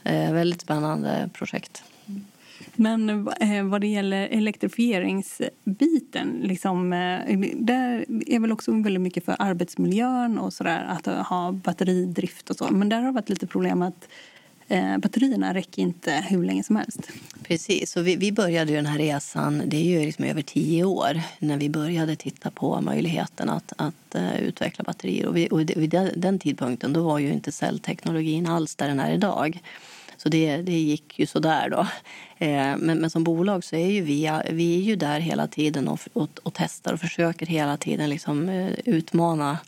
Eh, väldigt spännande projekt. Men eh, vad det gäller elektrifieringsbiten, liksom, där är väl också väldigt mycket för arbetsmiljön och sådär, att ha batteridrift och så. Men där har det varit lite problem att eh, batterierna räcker inte hur länge som helst. Precis, och vi, vi började ju den här resan, det är ju liksom över tio år, när vi började titta på möjligheten att, att uh, utveckla batterier. Och, vi, och vid den tidpunkten då var ju inte cellteknologin alls där den är idag. Så det, det gick ju sådär då. Eh, men, men som bolag så är ju vi, vi är ju där hela tiden och, och, och testar och försöker hela tiden liksom, eh, utmana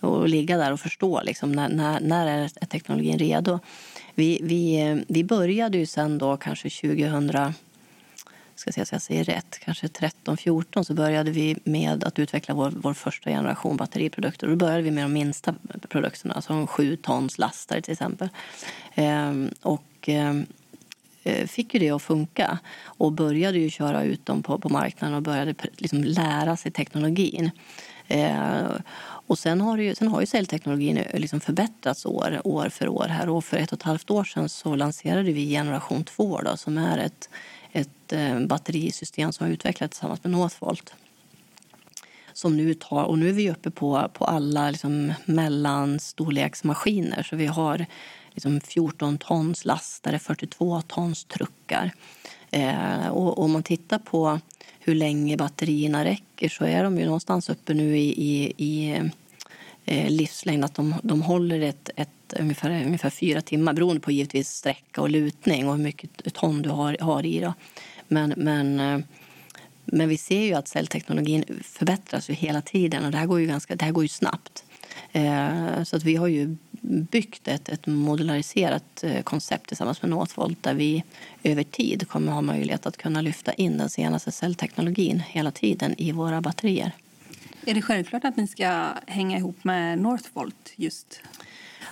och ligga där och förstå liksom, när, när, när är teknologin redo. Vi, vi, eh, vi började ju sen då kanske 2000 ska se så jag säger rätt, kanske 13-14 så började vi med att utveckla vår, vår första generation batteriprodukter. Då började vi med de minsta produkterna, alltså som 7 tons lastare till exempel. Ehm, och ehm, eh, fick ju det att funka och började ju köra ut dem på, på marknaden och började liksom lära sig teknologin. Eh, och sen har ju, sen har ju cellteknologin eh, liksom förbättrats år, år för år. här. Och för ett och ett halvt år sedan så lanserade vi generation 2 då, som är ett, ett eh, batterisystem som har utvecklats tillsammans med Northvolt. Som nu tar, och nu är vi uppe på, på alla liksom mellanstorleksmaskiner. Så vi har liksom 14 tons lastare, 42 tons truckar. Eh, och om man tittar på hur länge batterierna räcker så är de ju någonstans uppe nu i, i, i eh, livslängd. Att de, de håller ett, ett, ungefär, ungefär fyra timmar beroende på givetvis sträcka och lutning och hur mycket ton du har, har i. Då. Men, men, eh, men vi ser ju att cellteknologin förbättras ju hela tiden och det här går ju, ganska, det här går ju snabbt. Eh, så att vi har ju byggt ett, ett modulariserat eh, koncept tillsammans med Northvolt där vi över tid kommer ha möjlighet att kunna lyfta in den senaste cellteknologin hela tiden i våra batterier. Är det självklart att ni ska hänga ihop med Northvolt just?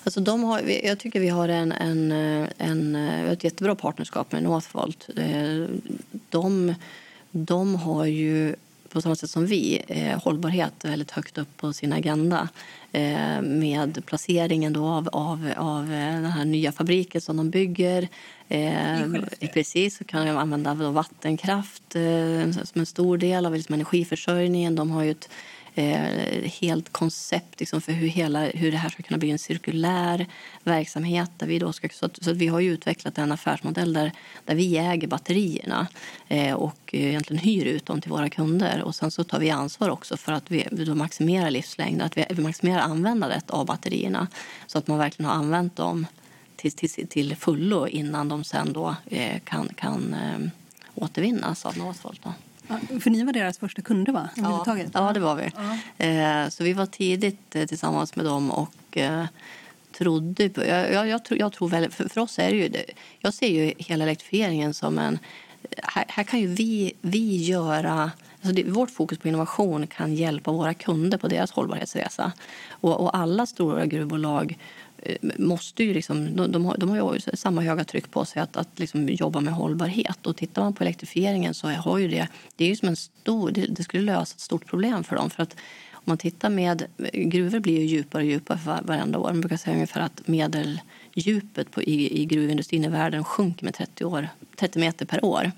Alltså de har, jag tycker vi har en, en, en, ett jättebra partnerskap med Northvolt. Eh, de, de har ju på samma sätt som vi eh, hållbarhet väldigt högt upp på sin agenda eh, med placeringen då av, av, av eh, den här nya fabriken som de bygger. Eh, precis, så kan de använda vattenkraft eh, som en stor del av liksom energiförsörjningen. De har ju ett eh, helt koncept liksom, för hur, hela, hur det här ska kunna bli en cirkulär verksamhet. Där vi då ska, så, att, så att vi har utvecklat en affärsmodell där, där vi äger batterierna eh, och egentligen hyr ut dem till våra kunder. Och sen så tar vi ansvar också för att vi, vi då maximerar livslängden, att vi, vi maximerar användandet av batterierna så att man verkligen har använt dem till, till, till fullo innan de sen då eh, kan, kan eh, återvinnas av Northvolt. Då. För ni var deras första kunder va? Ja, ja det var vi. Ja. Eh, så vi var tidigt eh, tillsammans med dem och eh, trodde på, jag, jag, jag, tror, jag tror väl, för, för, oss är det ju, det, jag ser ju hela elektrifieringen som en, här, här kan ju vi, vi göra Alltså det, vårt fokus på innovation kan hjälpa våra kunder på deras hållbarhetsresa. Och, och alla stora gruvbolag Eh, måste ju liksom, de, de, har, de har ju samma höga tryck på sig att, att liksom jobba med hållbarhet. Och tittar man på elektrifieringen så har ju det, det är ju som en stor, det, det skulle lösa ett stort problem för dem. För att om man tittar med, gruvor blir ju djupare och djupare för varenda år. Man brukar säga ungefär att medeldjupet på, i, i gruvindustrin i världen sjunker med 30, år, 30 meter per år.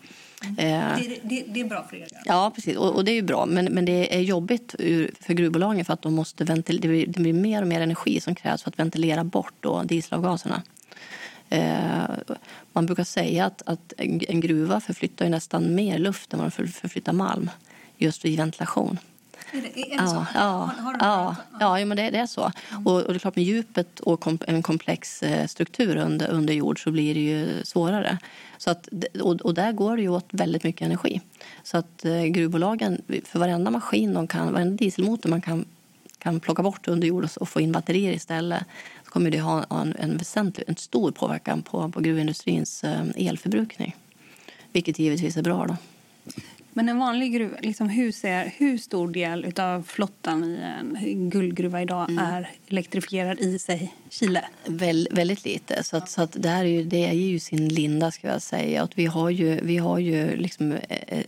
Mm. Det, det, det, är bra för er? Ja, precis. Och, och, det är ju bra. Men, men det är jobbigt för gruvbolagen för att de måste ventil, det, blir, det blir mer och mer energi som krävs för att ventilera bort då dieselavgaserna. Eh, man brukar säga att, att en gruva förflyttar nästan mer luft än vad den förflyttar malm just vid ventilation. Är det, är det ja, så? ja, har, har ja, ja, ja, men det, det är så. Mm. Och, och, det är klart med djupet och kom, en komplex eh, struktur under, under jord så blir det ju svårare. Så att, och, och där går det ju åt väldigt mycket energi. Så att eh, gruvbolagen, för varenda maskin de kan, varenda dieselmotor man kan, kan plocka bort under jord och, och få in batterier istället så kommer det ha en, en väsentlig, en stor påverkan på, på gruvindustrins eh, elförbrukning. Vilket givetvis är bra. Då. Men en vanlig gruva, liksom hur, ser, hur stor del av flottan i en guldgruva idag mm. är elektrifierad i sig Chile? Väl, väldigt lite. Så, att, så att det här är ju, det är ju sin linda. ska jag säga. Att vi har ju, vi har ju liksom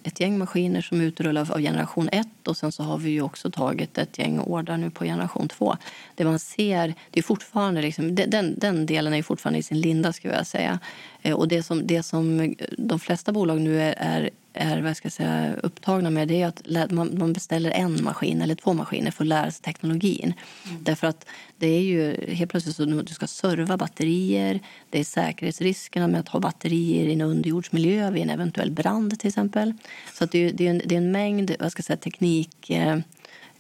ett gäng maskiner som utrullar av generation 1 och sen så har vi ju också tagit ett gäng ordrar nu på generation 2. Det man ser, det är fortfarande liksom, den, den delen är fortfarande i sin linda. ska jag säga. Eh, och det som, det som de flesta bolag nu är, är är vad ska jag säga, upptagna med det är att man beställer en maskin eller två maskiner för att lära sig teknologin. Mm. Därför att det är ju helt plötsligt så att du ska serva batterier. Det är säkerhetsriskerna med att ha batterier i en underjordsmiljö vid en eventuell brand till exempel. Så att det, är, det, är en, det är en mängd vad ska jag säga, teknik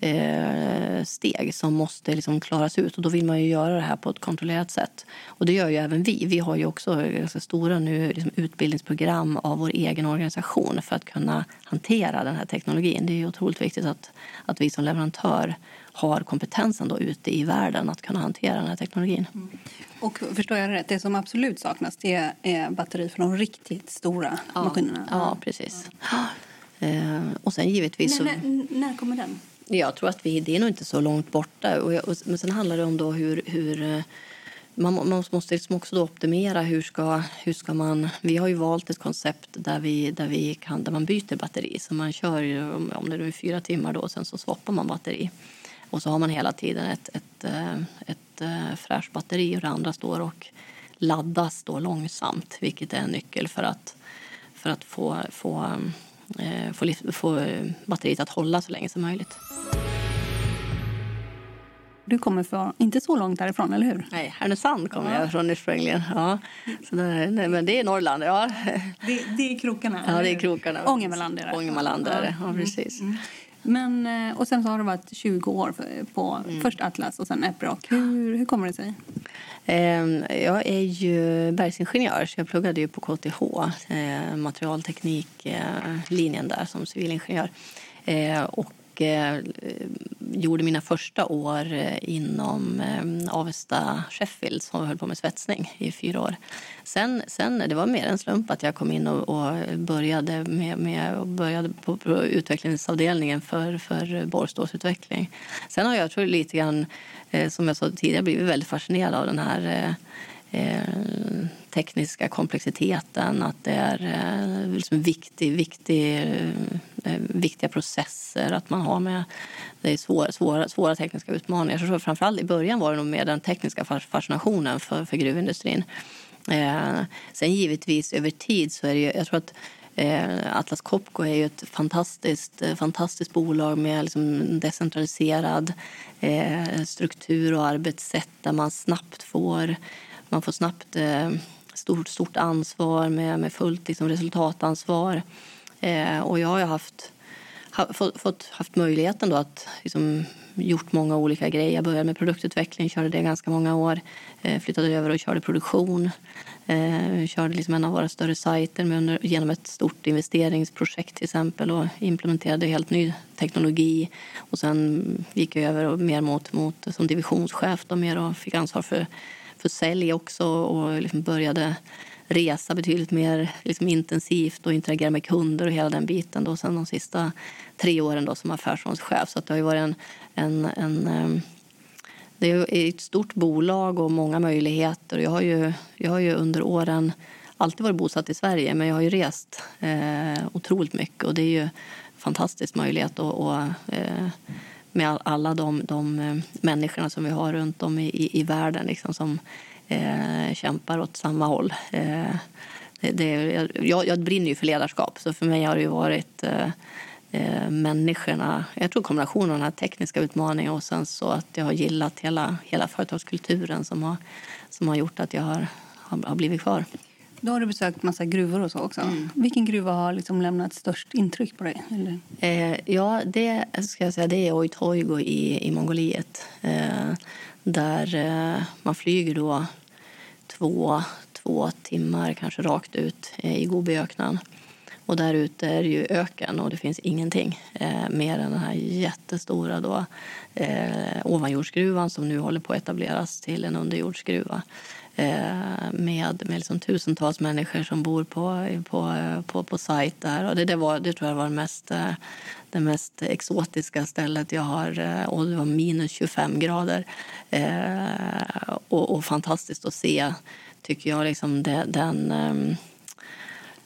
eh, steg som måste liksom klaras ut. Och Då vill man ju göra det här på ett kontrollerat sätt. Och Det gör ju även vi. Vi har ju också ganska stora nu liksom utbildningsprogram av vår egen organisation för att kunna hantera den här teknologin. Det är otroligt viktigt att, att vi som leverantör har kompetensen då ute i världen att kunna hantera den här teknologin. Mm. Och förstår jag rätt, det som absolut saknas det är batteri för de riktigt stora ja, maskinerna? Ja, precis. Ja. Eh, och sen givetvis... När, när, när kommer den? Jag tror att vi, det är nog inte så långt borta. Och, och, men sen handlar det om då hur, hur eh, man, man måste liksom också då optimera hur ska, hur ska man... Vi har ju valt ett koncept där, vi, där, vi kan, där man byter batteri. Så man kör om det är fyra timmar då, och sen så swappar man batteri. Och så har man hela tiden ett, ett, eh, ett, ett fräscht batteri och det andra står och laddas då långsamt. Vilket är en nyckel för att, för att få, få få, få eh, batteriet att hålla så länge som möjligt. Du kommer från, inte så långt därifrån, eller hur? Nej, Härnösand kommer ja. jag från ursprungligen. Ja. Så det, nej, men det är Norrland, ja. Det, det är krokarna? Ja, det är krokarna. Ångermanland är det. Ångermanland är det, ja precis. Mm. Men, eh, och sen så har du varit 20 år på mm. först Atlas och sen Epiroc. Hur, hur kommer det sig? Ehm, jag är ju bergsingenjör, så jag pluggade ju på KTH, eh, materialtekniklinjen eh, där som civilingenjör. Eh, och och eh, gjorde mina första år eh, inom eh, Avesta Sheffield som höll på med svetsning i fyra år. Sen, sen det var mer en slump att jag kom in och, och började, med, med, och började på, på utvecklingsavdelningen för, för borrstålsutveckling. Sen har jag tror lite grann, eh, som jag sa tidigare, blivit väldigt fascinerad av den här eh Eh, tekniska komplexiteten. Att det är eh, liksom viktig, viktig, eh, viktiga processer. Att man har med det är svåra, svåra, svåra tekniska utmaningar. Så framförallt i början var det nog mer den tekniska fascinationen för, för gruvindustrin. Eh, sen givetvis över tid så är det ju, jag tror att eh, Atlas Copco är ju ett fantastiskt, fantastiskt bolag med liksom decentraliserad eh, struktur och arbetssätt där man snabbt får, man får snabbt eh, stort, stort ansvar med, med fullt liksom, resultatansvar. Eh, och jag har haft, ha, fått, fått, haft möjligheten då att liksom, gjort många olika grejer. Jag började med produktutveckling, körde det ganska många år. Eh, flyttade över och körde produktion. Eh, körde liksom en av våra större sajter med under, genom ett stort investeringsprojekt till exempel och implementerade helt ny teknologi. Och sen gick jag över och mer mot, mot som divisionschef då, mer och fick ansvar för, för sälj också och liksom började resa betydligt mer liksom, intensivt och interagera med kunder och hela den biten. Då, sen de sista tre åren då, som affärsområdeschef. Så att det har ju varit en, en, en ehm, det är ett stort bolag och många möjligheter. Jag har ju, jag har ju under åren alltid varit bosatt i Sverige men jag har ju rest eh, otroligt mycket och det är ju en fantastisk möjlighet att, och, eh, med alla de, de eh, människorna som vi har runt om i, i, i världen liksom, som eh, kämpar åt samma håll. Eh, det, det, jag, jag brinner ju för ledarskap så för mig har det ju varit eh, eh, människorna. Jag tror kombinationen av den här tekniska utmaningen och sen så att jag har gillat hela, hela företagskulturen som har, som har gjort att jag har, har, har blivit kvar. Då har du besökt massa gruvor och så också. Mm. Vilken gruva har liksom lämnat störst intryck på dig? Eh, ja, det, ska jag säga, det är Oitoigo i, i Mongoliet. Eh, där eh, man flyger då två, två timmar kanske rakt ut eh, i Gobiöknen. Och där ute är det ju öken och det finns ingenting eh, mer än den här jättestora då, eh, ovanjordsgruvan som nu håller på att etableras till en underjordsgruva Eh, med, med liksom tusentals människor som bor på, på, på, på sajt där. Och det, det, var, det tror jag var det mest, eh, det mest exotiska stället jag har. Eh, och det var minus 25 grader. Och, och fantastiskt att se, tycker jag, liksom det, den ehm,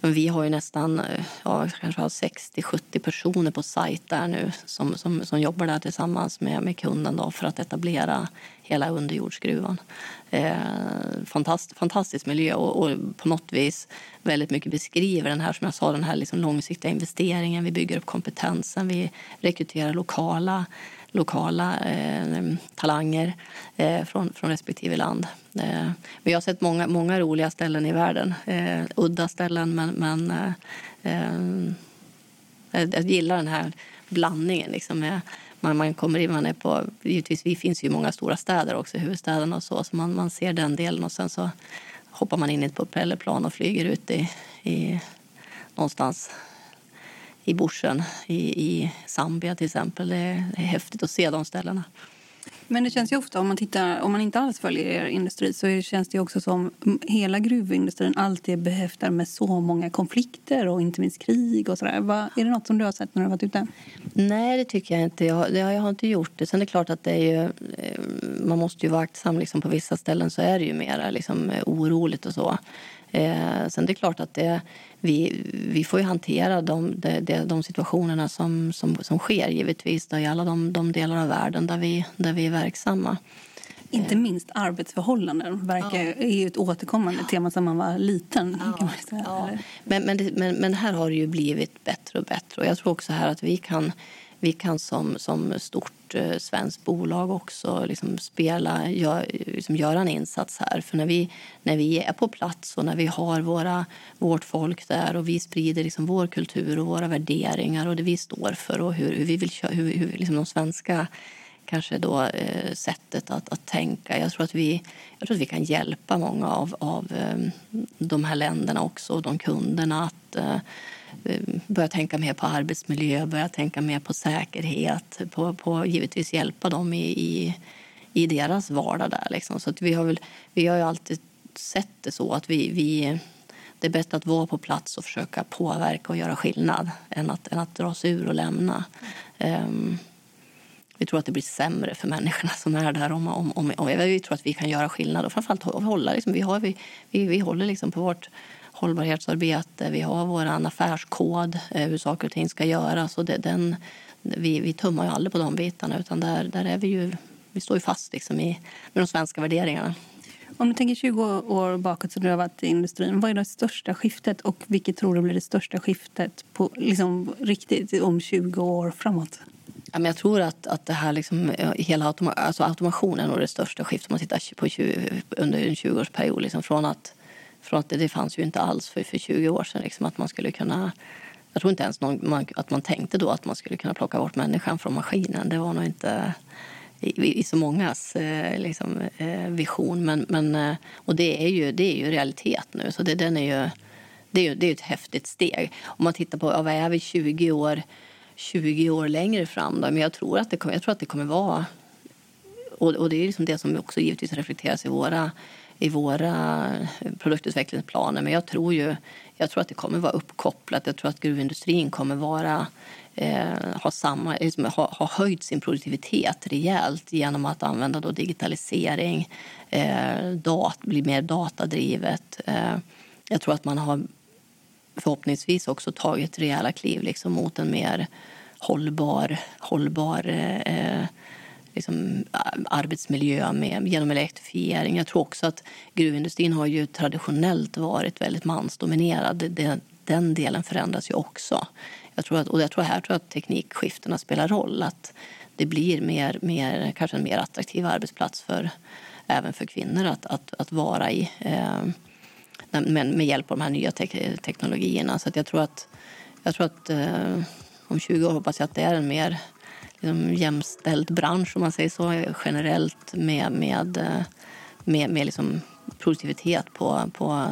vi har ju nästan eh, ja, kanske 60-70 personer på sajt där nu som, som, som jobbar där tillsammans med, med kunden då för att etablera hela underjordsgruvan. Eh, fantast, fantastisk miljö och, och, på något vis väldigt mycket beskriver den här som jag sa, den här liksom långsiktiga investeringen. Vi bygger upp kompetensen, vi rekryterar lokala lokala eh, talanger eh, från, från respektive land. Eh, men jag har sett många, många roliga ställen i världen. Eh, udda ställen, men, men eh, eh, eh, jag gillar den här blandningen. Liksom, med, man, man kommer in, man är på, givetvis, vi finns ju i många stora städer också, huvudstäderna och så, så man, man ser den delen och sen så hoppar man in i ett propellerplan och flyger ut i, i någonstans i bushen i, i Zambia till exempel. Det är, det är häftigt att se de ställena. Men det känns ju ofta, om man, tittar, om man inte alls följer er industri så känns det också som hela gruvindustrin alltid är behäftad med så många konflikter och inte minst krig och sådär. Vad, är det något som du har sett när du har varit ute? Nej, det tycker jag inte. Jag, det, jag har inte gjort det. Sen är det klart att det är ju, eh, man måste ju vara aktsam. Liksom, på vissa ställen så är det ju mer liksom, oroligt och så. Eh, sen det är klart att det, vi, vi får ju hantera de, de, de situationerna som, som, som sker givetvis då, i alla de, de delar av världen där vi, där vi är verksamma. Inte eh. minst arbetsförhållanden verkar, ja. är ett återkommande tema sedan man var liten. Ja. Man. Ja. Men, men, det, men, men här har det ju blivit bättre och bättre. Och jag tror också här att vi kan vi kan som, som stort eh, svenskt bolag också liksom spela, gör, liksom göra en insats här. För när vi, när vi är på plats och när vi har våra, vårt folk där och vi sprider liksom vår kultur och våra värderingar och det vi står för och hur, hur vi vill hur, hur liksom de svenska kanske då, eh, sättet att, att tänka. Jag tror, att vi, jag tror att vi kan hjälpa många av, av eh, de här länderna också, och de kunderna att eh, Eh, Eh, börja tänka mer på arbetsmiljö, börja tänka mer på säkerhet, på, på givetvis hjälpa dem i, i, i deras vardag där. Liksom. Så att vi, har väl, vi har ju alltid sett det så att vi, vi det är bättre att vara på plats och försöka påverka och göra skillnad än att, än att dra sig ur och lämna. Um, vi tror att det blir sämre för människorna som är där. Om, om, om, om vi tror att vi kan göra skillnad och framförallt hålla, liksom, vi, har, vi, vi, vi håller liksom på vårt hållbarhetsarbete. Vi har vår affärskod, eh, hur saker och ting ska göras. Och det, den, vi, vi tummar ju aldrig på de bitarna, utan där, där är vi ju, vi står ju fast liksom i, med de svenska värderingarna. Om du tänker 20 år bakåt så du har varit i industrin, vad är det största skiftet och vilket tror du blir det största skiftet på, liksom, riktigt om 20 år framåt? Ja, men jag tror att, att det här liksom, hela automa alltså automationen är det största skiftet om man tittar på 20, under en 20-årsperiod. Liksom, från att från att det, det fanns ju inte alls för, för 20 år sedan liksom, att man skulle kunna jag tror inte ens någon, man, att man tänkte då att man skulle kunna plocka bort människan från maskinen. Det var nog inte i, i så mångas eh, liksom, eh, vision. Men, men, eh, och det är, ju, det är ju realitet nu. Så det, den är ju, det, är ju, det är ett häftigt steg. Om man tittar på ja, vad är vi 20 år, 20 år längre fram. Då? Men jag tror, att det kommer, jag tror att det kommer vara och, och det är liksom det som också givetvis reflekteras i våra, i våra produktutvecklingsplaner. Men jag tror ju jag tror att det kommer vara uppkopplat. Jag tror att gruvindustrin kommer vara eh, ha, samma, liksom, ha, ha höjt sin produktivitet rejält genom att använda då digitalisering, eh, dat, bli mer datadrivet. Eh, jag tror att man har förhoppningsvis också tagit rejäla kliv liksom, mot en mer hållbar, hållbar eh, liksom, eh, arbetsmiljö med, genom elektrifiering. Jag tror också att gruvindustrin har ju traditionellt varit väldigt mansdominerad. Det, den delen förändras ju också. Jag tror att, och jag tror här tror jag att teknikskiftena spelar roll. Att det blir mer, mer, kanske en mer attraktiv arbetsplats för, även för kvinnor att, att, att vara i. Eh, med, med hjälp av de här nya te teknologierna. Så jag tror att, jag tror att eh, om 20 år hoppas jag att det är en mer liksom, jämställd bransch om man säger så, generellt med, med, eh, med, med liksom produktivitet på, på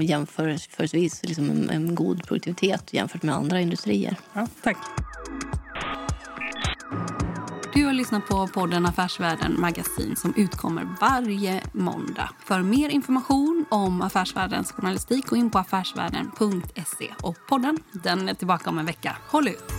jämförelsevis liksom en, en god produktivitet jämfört med andra industrier. Ja, tack. Du har lyssnat på podden Affärsvärlden Magasin som utkommer varje måndag. För mer information om Affärsvärldens journalistik gå in på affärsvärlden.se. Och podden den är tillbaka om en vecka. Håll ut!